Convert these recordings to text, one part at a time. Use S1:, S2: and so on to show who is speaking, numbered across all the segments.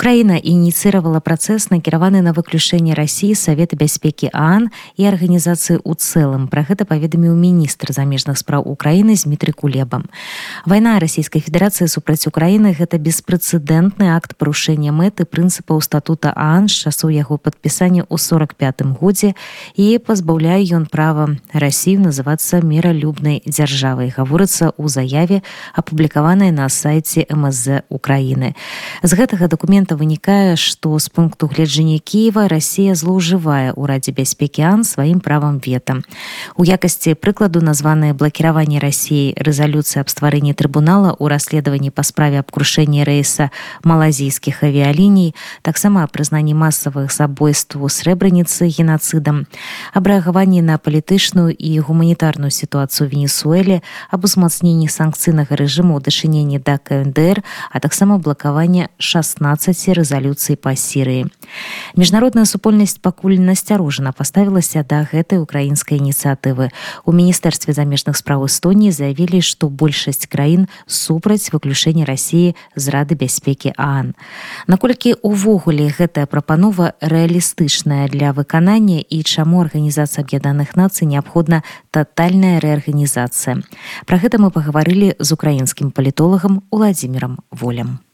S1: Украіна ініцыравала працэс накіраваны на выключэнне рассіі савета бяспекі аан і арганізацыі ў цэлым пра гэта паведаміў міністр замежных спраў украіны змітрый кулебам вайна расійскай федэрацыі супраць украіны гэта беспрэцэдэнтны акт парушэння мэты прынцыпаў статута аан з часу яго падпісання ў 45 годзе і пазбаўляе ён права рассію называцца міралюбнай дзяржавай гаворыцца ў заяве апублікаванай на сайце мз украіны з гэтага дакумента дакумента вынікае што з пункту гледжання Киева Росія злоўжывае ў радзе бяспекі ан сваім правам вета у якасці прыкладу названае блакіраванне рассіі рэзалюцыі аб стварэнні трыбунала ў расследаванні па справе аб крушэнні рэйса малазійскіх авіяліній таксама прызнанні масавых забойству срэбраніцы генацыдам аб рэагаванні на палітычную і гуманітарную сітуацыю венесуэле аб узмацненні санкцыйнага рэжыму ў дачыненні да кндр а таксама блакаванне 16 15 рэзалюцый па сірыі. Міжнародная супольнасць пакуль насцярожана паставілася да гэтай украінскай ініцыятывы. У міністэрстве замежных спраў Эстоніі заявілі, што большасць краін супраць выключэння рассіі з рады бяспекі Аан. Наколькі увогуле гэтая прапанова рэалістычная для выканання і чаму арганізацыя аб'яднаных нацый неабходна татальная рэарганізацыя. Пра гэта мы пагаварылі з украінскім палітолагам Уладзімірам волям.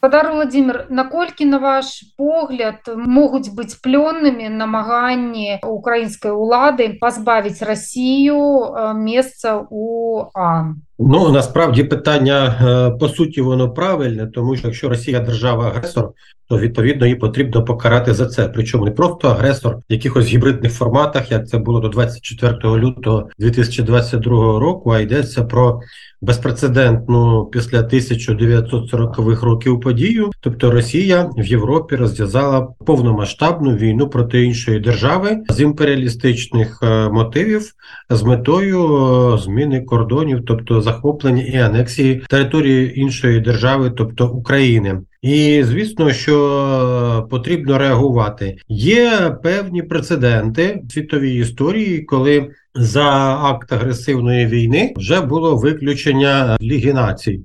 S2: Спадар Владимир, наколькі на ваш погляд могуць быць плённымі намаганні украінскай улады пазбавіць Расію месца у Ан?
S3: Ну насправді питання по суті воно правильне, тому що якщо Росія держава-агресор, то відповідно її потрібно покарати за це. Причому не просто агресор в якихось гібридних форматах, як це було до 24 лютого 2022 року, а йдеться про безпрецедентну після 1940-х років подію. Тобто Росія в Європі розв'язала повномасштабну війну проти іншої держави з імперіалістичних мотивів з метою зміни кордонів, тобто захоплення і анексії території іншої держави, тобто України. І звісно, що потрібно реагувати. Є певні прецеденти в світовій історії, коли за акт агресивної війни вже було виключення Ліги націй.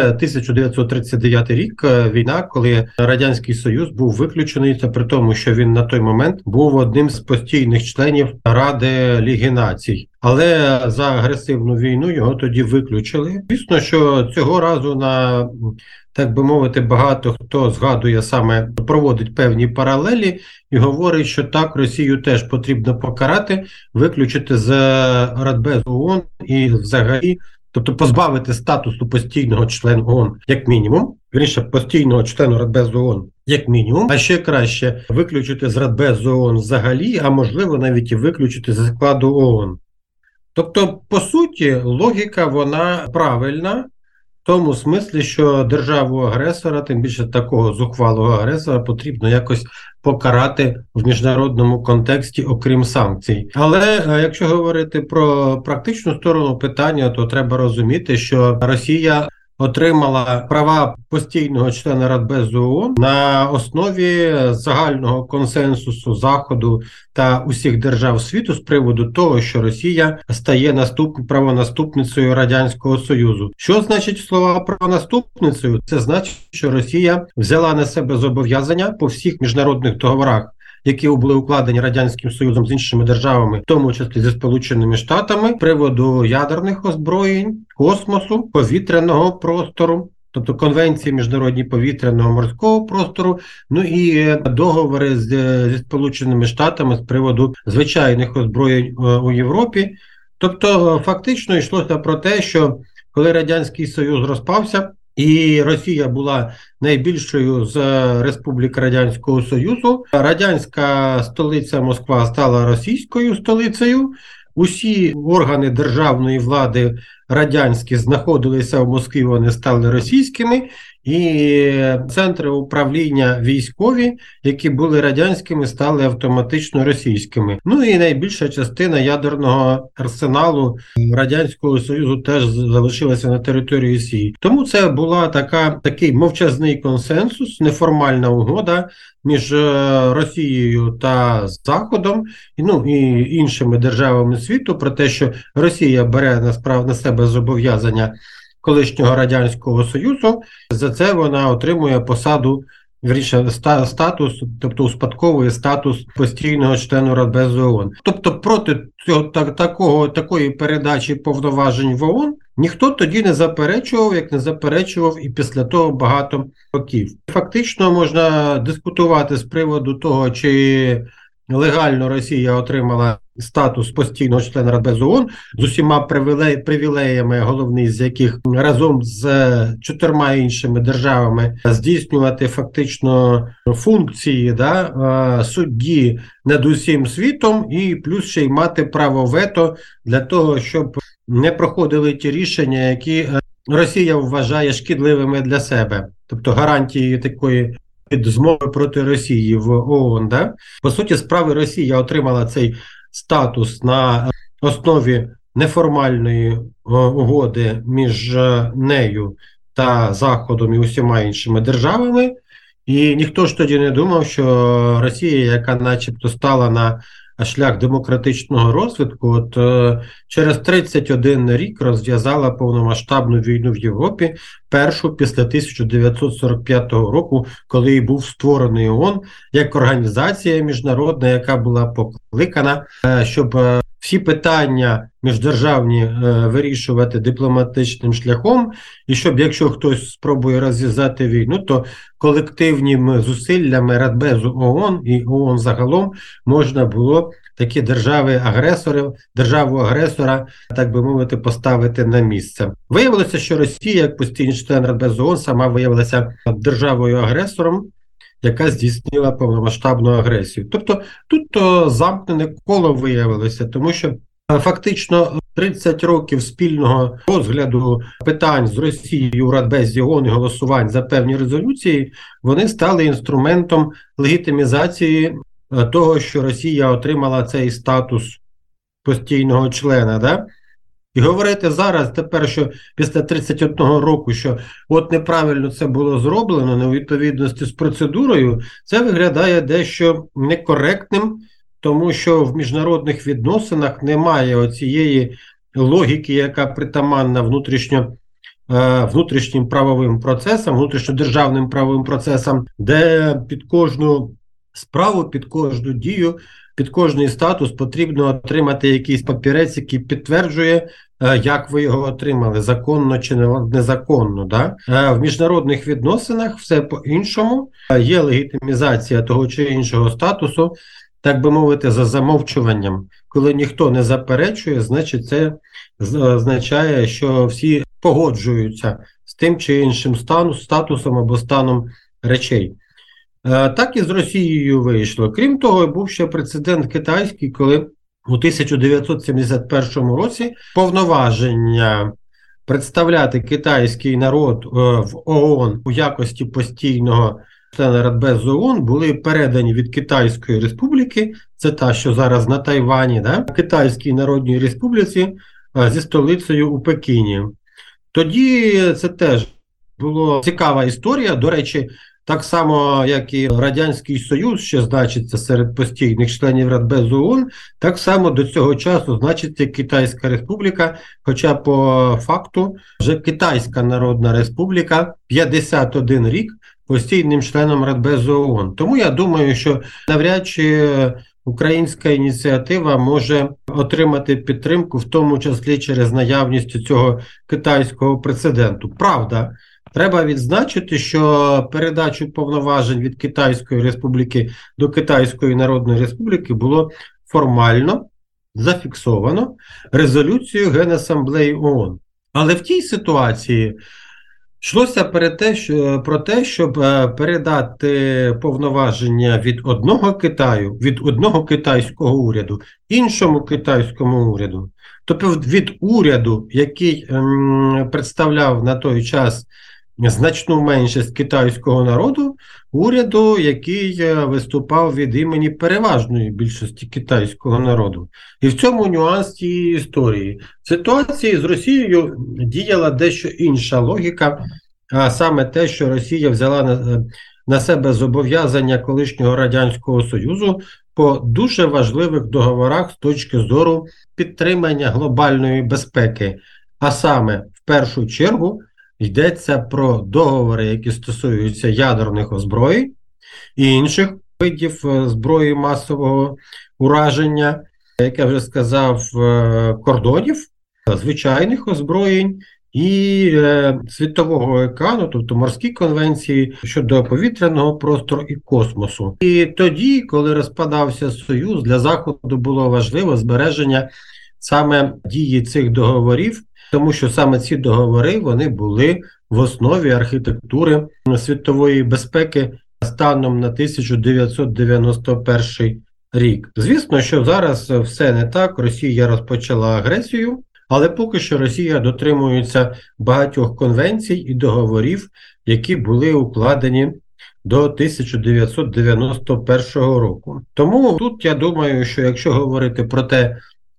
S3: 1939 рік війна, коли радянський союз був виключений, це при тому, що він на той момент був одним з постійних членів Ради Ліги націй, але за агресивну війну його тоді виключили. Звісно, що цього разу на так би мовити, багато хто згадує саме проводить певні паралелі і говорить, що так Росію теж потрібно покарати, виключити з Радбезу ООН і взагалі. Тобто позбавити статусу постійного члена ООН як мінімум, вірніше постійного члену Радбезу ООН як мінімум, а ще краще виключити з Радбезу ООН взагалі, а можливо навіть і виключити з складу ООН. Тобто, по суті, логіка вона правильна, тому смислі, що державу агресора, тим більше такого зухвалого агресора, потрібно якось покарати в міжнародному контексті, окрім санкцій. Але е, якщо говорити про практичну сторону питання, то треба розуміти, що Росія отримала права постійного члена Радбезу ООН на основі загального консенсусу Заходу та усіх держав світу з приводу того, що Росія стає наступ правонаступницею радянського союзу. Що значить слова правонаступницею? Це значить, що Росія взяла на себе зобов'язання по всіх міжнародних договорах які були укладені радянським союзом з іншими державами, в тому числі зі сполученими штатами, приводу ядерних озброєнь, космосу, повітряного простору. Тобто конвенції міжнародні повітряного морського простору, ну і договори з, зі Сполученими Штатами з приводу звичайних озброєнь е, у Європі. Тобто, фактично йшлося про те, що коли Радянський Союз розпався, і Росія була найбільшою з Республік Радянського Союзу. Радянська столиця Москва стала російською столицею. Усі органи державної влади радянські знаходилися в Москві. Вони стали російськими, і центри управління військові, які були радянськими, стали автоматично російськими. Ну і найбільша частина ядерного арсеналу радянського союзу теж залишилася на території Росії. Тому це була така такий мовчазний консенсус, неформальна угода між е, Росією та Заходом, ну і іншими державами світу про те, що Росія бере на справ на себе зобов'язання колишнього радянського союзу. За це вона отримує посаду вірніше, статус, тобто успадковує статус постійного члену Радбезу ООН. Тобто, проти цього так, такого такої передачі повноважень в ООН ніхто тоді не заперечував, як не заперечував і після того багато років. Фактично можна дискутувати з приводу того, чи легально Росія отримала статус постійного члена Радбезу ООН з усіма привілеями, головний з яких разом з чотирма іншими державами здійснювати фактично функції да, судді над усім світом, і плюс ще й мати право вето для того, щоб не проходили ті рішення, які е, Росія вважає шкідливими для себе, тобто гарантії такої під змови проти Росії в ООН. Да? По суті, справи Росія отримала цей статус на основі неформальної е, угоди між е, нею та Заходом і усіма іншими державами. І ніхто ж тоді не думав, що Росія, яка, начебто, стала на шлях демократичного розвитку, от е, через 31 рік розв'язала повномасштабну війну в Європі, першу після 1945 року, коли і був створений ООН як організація міжнародна, яка була покликана, е, щоб е, всі питання міждержавні е, вирішувати дипломатичним шляхом, і щоб якщо хтось спробує розв'язати війну, то колективними зусиллями Радбезу ООН і ООН загалом можна було такі держави-агресори, державу-агресора, так би мовити, поставити на місце. Виявилося, що Росія, як постійний член Радбезу ООН, сама виявилася державою-агресором яка здійснила повномасштабну агресію. Тобто тут то замкнене коло виявилося, тому що е, фактично 30 років спільного розгляду питань з Росією у Радбезі ООН і голосувань за певні резолюції, вони стали інструментом легітимізації е, того, що Росія отримала цей статус постійного члена. Да? І говорити зараз, тепер, що після 31 року, що от неправильно це було зроблено, у відповідності з процедурою, це виглядає дещо некоректним, тому що в міжнародних відносинах немає оцієї логіки, яка притаманна внутрішньо. Е, внутрішнім правовим процесам, внутрішньодержавним правовим процесам, де під кожну справу, під кожну дію під кожний статус потрібно отримати якийсь папірець, який підтверджує, е, як ви його отримали, законно чи незаконно. Да? Е, в міжнародних відносинах все по-іншому е, є легітимізація того чи іншого статусу, так би мовити, за замовчуванням. Коли ніхто не заперечує, значить це означає, що всі погоджуються з тим чи іншим статусом або станом речей. Е, так і з Росією вийшло. Крім того, був ще прецедент китайський, коли у 1971 році повноваження представляти китайський народ е, в ООН у якості постійного члена Радбезу ООН були передані від Китайської Республіки, це та, що зараз на Тайвані, да? Китайській Народній Республіці е, зі столицею у Пекіні. Тоді це теж була цікава історія. До речі, так само, як і Радянський Союз, що значиться серед постійних членів Радбезу ООН, так само до цього часу значиться Китайська Республіка. Хоча по факту вже Китайська Народна Республіка 51 рік постійним членом Радбезу ООН. Тому я думаю, що навряд чи українська ініціатива може отримати підтримку, в тому числі через наявність цього китайського прецеденту. Правда. Треба відзначити, що передачу повноважень від Китайської Республіки до Китайської Народної Республіки було формально зафіксовано резолюцією Генасамблеї ООН. Але в тій ситуації йшлося про те, щоб е, передати повноваження від одного Китаю, від одного китайського уряду іншому китайському уряду. Тобто від уряду, який ем, представляв на той час значну меншість китайського народу, уряду, який е, виступав від імені переважної більшості китайського народу. І в цьому нюанс цієї історії. В ситуації з Росією діяла дещо інша логіка, а саме те, що Росія взяла на, на себе зобов'язання колишнього Радянського Союзу по дуже важливих договорах з точки зору підтримання глобальної безпеки. А саме, в першу чергу, йдеться про договори, які стосуються ядерних озброєнь і інших видів е, зброї масового ураження, як я вже сказав, е, кордонів, звичайних озброєнь. І е, світового екрану, тобто морські конвенції щодо повітряного простору і космосу. І тоді, коли розпадався Союз, для Заходу було важливо збереження саме дії цих договорів тому що саме ці договори вони були в основі архітектури світової безпеки станом на 1991 рік. Звісно, що зараз все не так. Росія розпочала агресію, але поки що Росія дотримується багатьох конвенцій і договорів, які були укладені. До 1991 року. Тому тут я думаю, що якщо говорити про те,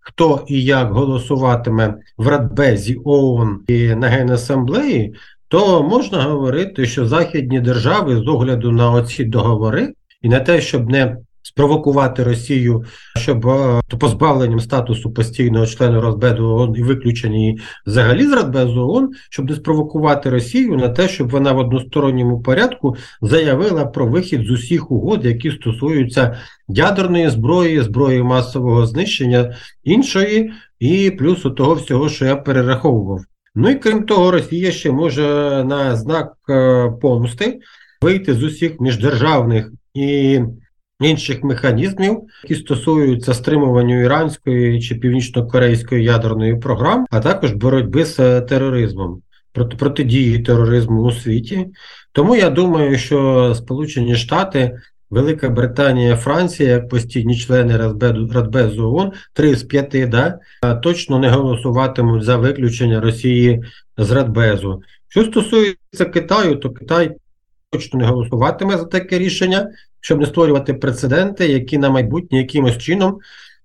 S3: хто і як голосуватиме в Радбезі ООН і на Генасамблеї, то можна говорити, що західні держави з огляду на оці договори і на те, щоб не спровокувати Росію, щоб е, позбавленням статусу постійного члена Радбезу ООН і виключені взагалі з Радбезу ООН, щоб не спровокувати Росію на те, щоб вона в односторонньому порядку заявила про вихід з усіх угод, які стосуються ядерної зброї, зброї масового знищення іншої, і плюсу того всього, що я перераховував. Ну і крім того, Росія ще може на знак е, помсти вийти з усіх міждержавних і інших механізмів, які стосуються стримування іранської чи північно-корейської ядерної програм, а також боротьби з е, тероризмом проти протидії тероризму у світі. Тому я думаю, що Сполучені Штати. Велика Британія, Франція, як постійні члени Радбезу ООН, три з п'яти, да, точно не голосуватимуть за виключення Росії з Радбезу. Що стосується Китаю, то Китай точно не голосуватиме за таке рішення, щоб не створювати прецеденти, які на майбутнє якимось чином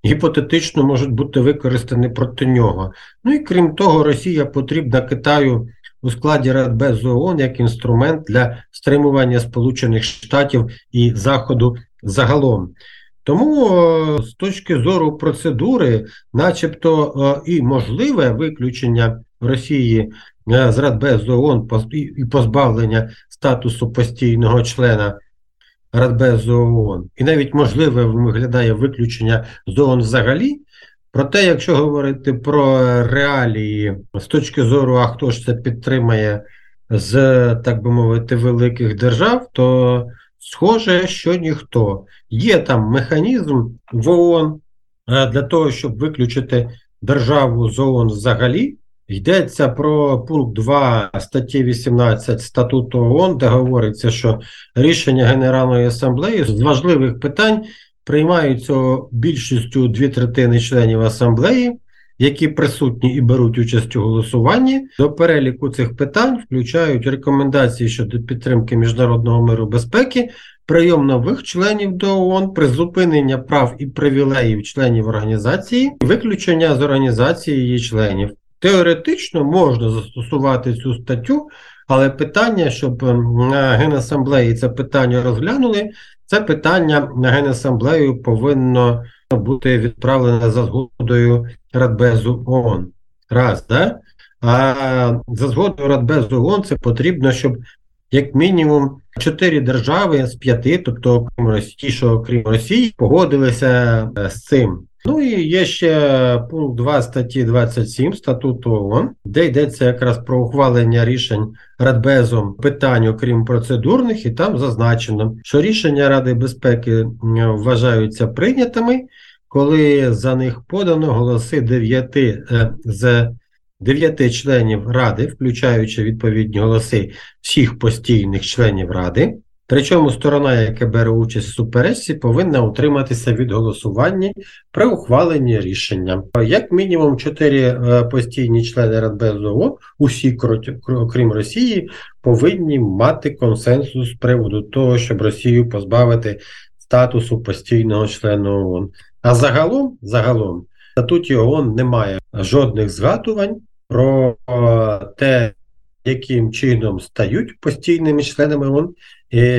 S3: гіпотетично можуть бути використані проти нього. Ну і крім того, Росія потрібна Китаю у складі Радбезу ООН як інструмент для стримування Сполучених Штатів і Заходу загалом. Тому з точки зору процедури, начебто і можливе виключення Росії Е, з Радбезу ООН і позбавлення статусу постійного члена Радбезу ООН, і навіть можливе виглядає виключення з ООН взагалі. Проте, якщо говорити про реалії з точки зору, а хто ж це підтримає з, так би мовити, великих держав, то схоже, що ніхто. Є там механізм в ООН е, для того, щоб виключити державу з ООН взагалі. Йдеться про пункт 2 статті 18 статуту ООН, де говориться, що рішення Генеральної асамблеї з важливих питань приймаються більшістю дві третини членів асамблеї, які присутні і беруть участь у голосуванні. До переліку цих питань включають рекомендації щодо підтримки міжнародного миру безпеки, прийом нових членів до ООН, призупинення прав і привілеїв членів організації, виключення з організації її членів. Теоретично можна застосувати цю статтю, але питання, щоб ем, на Генасамблеї це питання розглянули, це питання на Генасамблею повинно бути відправлене за згодою Радбезу ООН. Раз, да? А за згодою Радбезу ООН це потрібно, щоб як мінімум чотири держави з п'яти, тобто окрім Росії, що окрім Росії, погодилися е, з цим. Ну і є ще пункт 2 статті 27 статуту ООН, де йдеться якраз про ухвалення рішень Радбезом питань, окрім процедурних, і там зазначено, що рішення Ради безпеки вважаються прийнятими, коли за них подано голоси 9 е, з 9 членів Ради, включаючи відповідні голоси всіх постійних членів Ради. Причому сторона, яка бере участь в суперечці, повинна утриматися від голосування при ухваленні рішення. Як мінімум, чотири е, постійні члени Радбезу ООН, усі окрім Росії, повинні мати консенсус з приводу того, щоб Росію позбавити статусу постійного члена ООН. А загалом, загалом, в статуті ООН немає жодних згадувань про е, те, яким чином стають постійними членами ООН,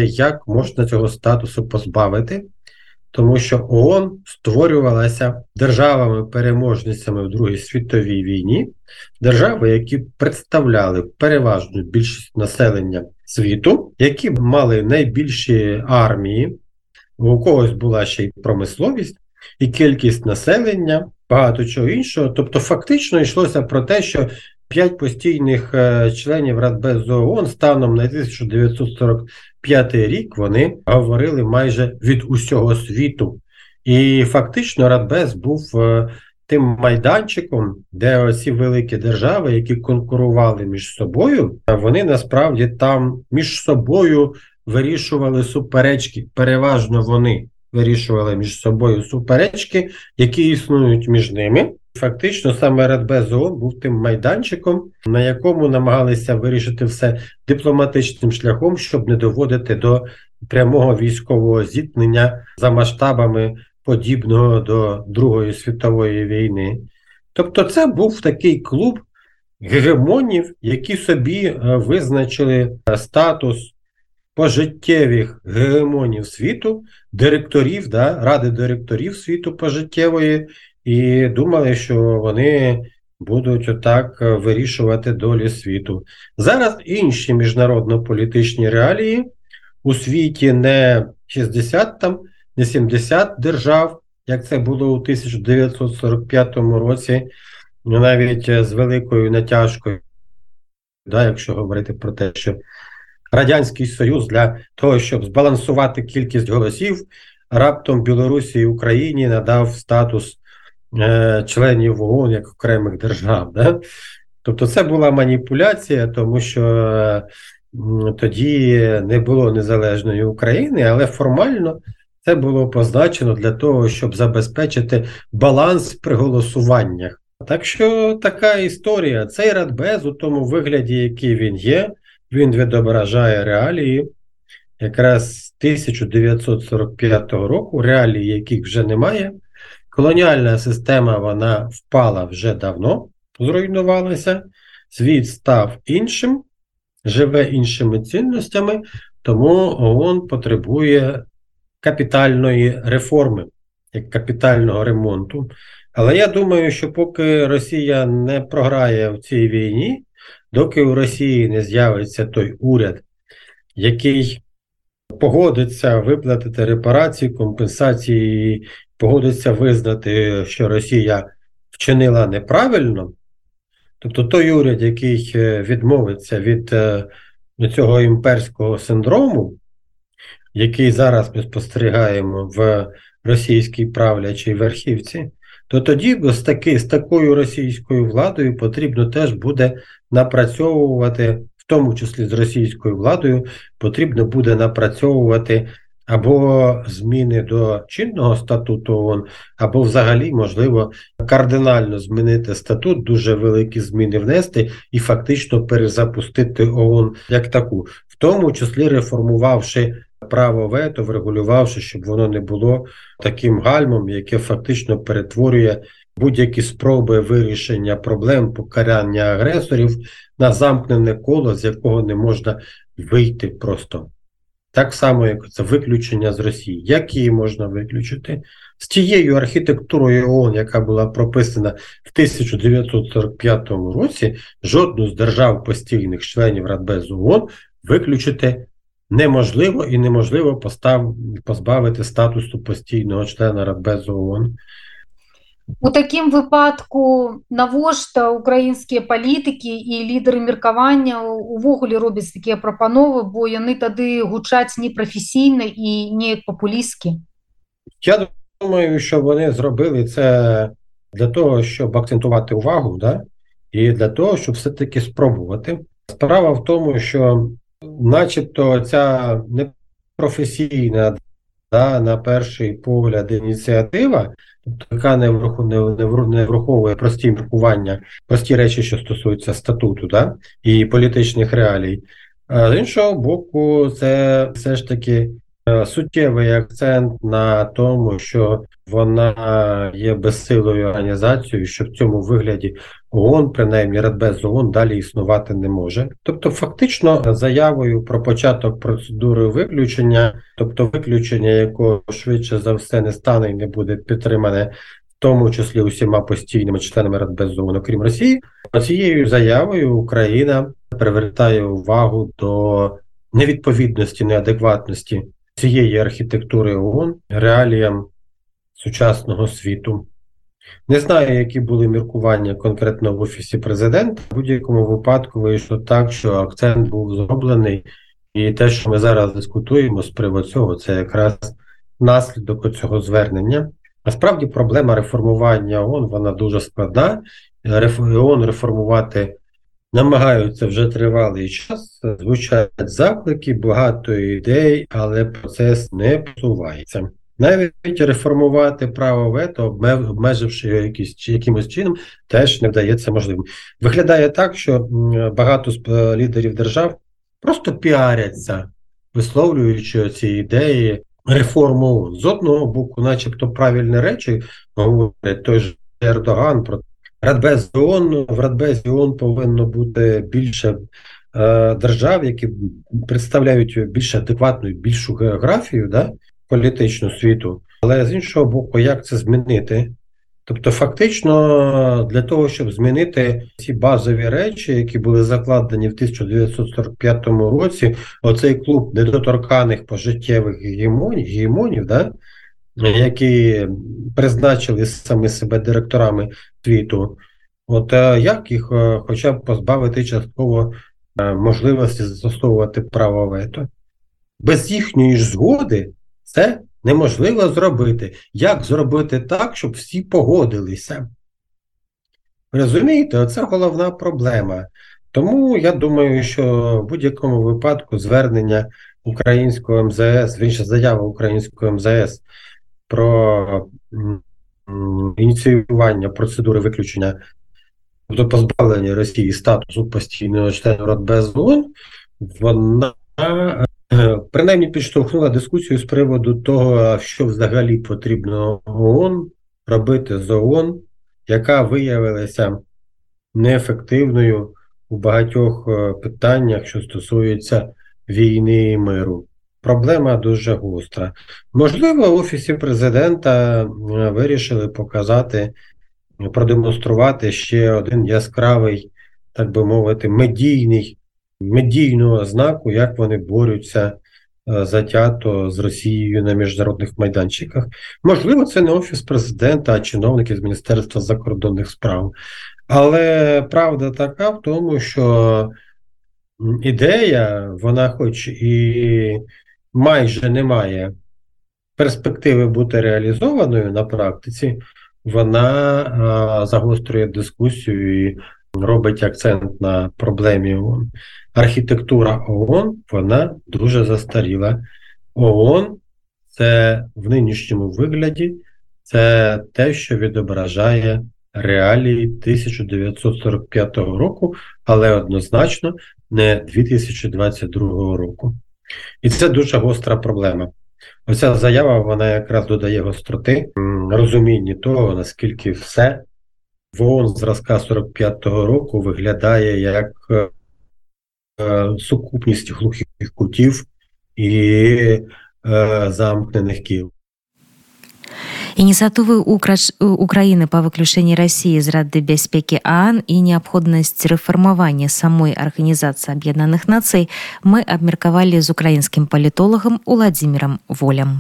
S3: як можна цього статусу позбавити, тому що ООН створювалася державами-переможницями в Другій світовій війні, держави, які представляли переважну більшість населення світу, які мали найбільші армії, у когось була ще й промисловість, і кількість населення, багато чого іншого. Тобто, фактично йшлося про те, що П'ять постійних е, членів Радбезу ООН станом на 1945 рік вони говорили майже від усього світу. І фактично Радбез був е, тим майданчиком, де оці великі держави, які конкурували між собою, вони насправді там між собою вирішували суперечки. Переважно вони вирішували між собою суперечки, які існують між ними. Фактично, саме Радбез був тим майданчиком, на якому намагалися вирішити все дипломатичним шляхом, щоб не доводити до прямого військового зіткнення за масштабами подібного до Другої світової війни. Тобто, це був такий клуб гегемонів, які собі е, визначили е, статус пожиттєвих гегемонів світу, директорів, да, ради директорів світу пожиттєвої і думали, що вони будуть отак е, вирішувати долі світу. Зараз інші міжнародно-політичні реалії у світі не 60 там, не 70 держав, як це було у 1945 році, навіть з великою натяжкою, да, якщо говорити про те, що Радянський Союз для того, щоб збалансувати кількість голосів, раптом Білорусі і Україні надав статус Е, членів ООН як окремих держав. Да? Тобто це була маніпуляція, тому що тоді не було незалежної України, але формально це було позначено для того, щоб забезпечити баланс при голосуваннях. Так що така історія. Цей радбез у тому вигляді, який він є, він відображає реалії. Якраз 1945 року, реалії, яких вже немає, Колоніальна система вона впала вже давно, зруйнувалася, світ став іншим, живе іншими цінностями, тому ООН потребує капітальної реформи, як капітального ремонту. Але я думаю, що поки Росія не програє в цій війні, доки у Росії не з'явиться той уряд, який погодиться виплатити репарації, компенсації погодиться визнати, що Росія вчинила неправильно, тобто той уряд, який е, відмовиться від е, цього імперського синдрому, який зараз ми спостерігаємо в російській правлячій верхівці, то тоді з таки, з такою російською владою потрібно теж буде напрацьовувати, в тому числі з російською владою, потрібно буде напрацьовувати або зміни до чинного статуту ООН, або взагалі, можливо, кардинально змінити статут, дуже великі зміни внести і фактично перезапустити ООН як таку, в тому числі реформувавши. Право вето, врегулювавши, щоб воно не було таким гальмом, яке фактично перетворює будь-які спроби вирішення проблем покарання агресорів на замкнене коло, з якого не можна вийти просто. Так само, як це виключення з Росії. Як її можна виключити? З тією архітектурою ООН, яка була прописана в 1945 році, жодну з держав постійних членів Радбезу ООН виключити неможливо і неможливо постав, позбавити статусу постійного члена Радбезу ООН.
S2: У такім випадку навошта украінскія палітыкі і лідары меркавання увогуле робяць такія прапановы, бо яны тады гучаць непрафесійна і неяк папулісткі.
S3: Я думаю, що вони зробили це для того, щоб акцентувати увагу, да? і для того, щоб все-таки спробувати. Справа в тому, що, начебто, ця професійна да, на перший погляд ініціатива, тобто яка не враховує прості міркування, прості речі, що стосуються статуту да, і політичних реалій. А з іншого боку, це все ж таки Е, суттєвий акцент на тому, що вона є безсилою організацією, що в цьому вигляді ООН, принаймні Радбез ООН, далі існувати не може. Тобто, фактично, заявою про початок процедури виключення, тобто виключення, якого швидше за все не стане і не буде підтримане. В тому числі усіма постійними членами Радбезу, окрім Росії, цією заявою Україна привертає увагу до невідповідності, неадекватності цієї архітектури ООН реаліям сучасного світу. Не знаю, які були міркування конкретно в Офісі президента. В будь-якому випадку вийшло так, що акцент був зроблений, і те, що ми зараз дискутуємо з приводу цього, це якраз наслідок цього звернення. Насправді, проблема реформування ООН вона дуже складна. ООН реформувати намагаються вже тривалий час, звучать заклики, багато ідей, але процес не посувається. Навіть реформувати право вето, обмеживши його якісь, якимось чином, теж не вдається можливим. Виглядає так, що багато лідерів держав просто піаряться, висловлюючи ці ідеї реформу з одного боку, начебто правильні речі, говорять той же Ердоган про Радбез ООН, в Радбезі ООН повинно бути більше е, держав, які представляють більш адекватну, більшу географію да, політичну світу. Але з іншого боку, як це змінити? Тобто, фактично, для того, щоб змінити ці базові речі, які були закладені в 1945 році, оцей клуб недоторканих пожиттєвих гегемонів да, які призначили самі себе директорами світу, от е, як їх е, хоча б позбавити частково е, можливості застосовувати право вето? Без їхньої ж згоди це неможливо зробити. Як зробити так, щоб всі погодилися? Розумієте, це головна проблема. Тому я думаю, що в будь-якому випадку звернення українського МЗС, інша заява українського МЗС про ініціювання процедури виключення до позбавлення Росії статусу постійного члена Радбез ООН, вона е, принаймні підштовхнула дискусію з приводу того, що взагалі потрібно ООН робити з ООН, яка виявилася неефективною у багатьох е, питаннях, що стосуються війни і миру. Проблема дуже гостра. Можливо, в Офісі президента вирішили показати, продемонструвати ще один яскравий, так би мовити, медійний, медійну ознаку, як вони борються е, затято з Росією на міжнародних майданчиках. Можливо, це не Офіс президента, а чиновники з Міністерства закордонних справ. Але правда така в тому, що ідея, вона хоч і майже немає перспективи бути реалізованою на практиці, вона а, загострює дискусію і робить акцент на проблемі ООН. Архітектура ООН вона дуже застаріла. ООН це в нинішньому вигляді це те, що відображає реалії 1945 року, але однозначно не 2022 року. І це дуже гостра проблема. Оця заява вона якраз додає гостроти розумінні того, наскільки все в ООН зразка 45-го року виглядає як е, е, сукупність глухих кутів і е, замкнених кіл.
S1: ініцыятывы Украіны па выключэнні рассіі з рады бяспекі аан і неабходнасць рэфармавання самой арганізацыі аб'яднаных нацый мы абмеркавалі з украінскім палітолагам уладзімірам волям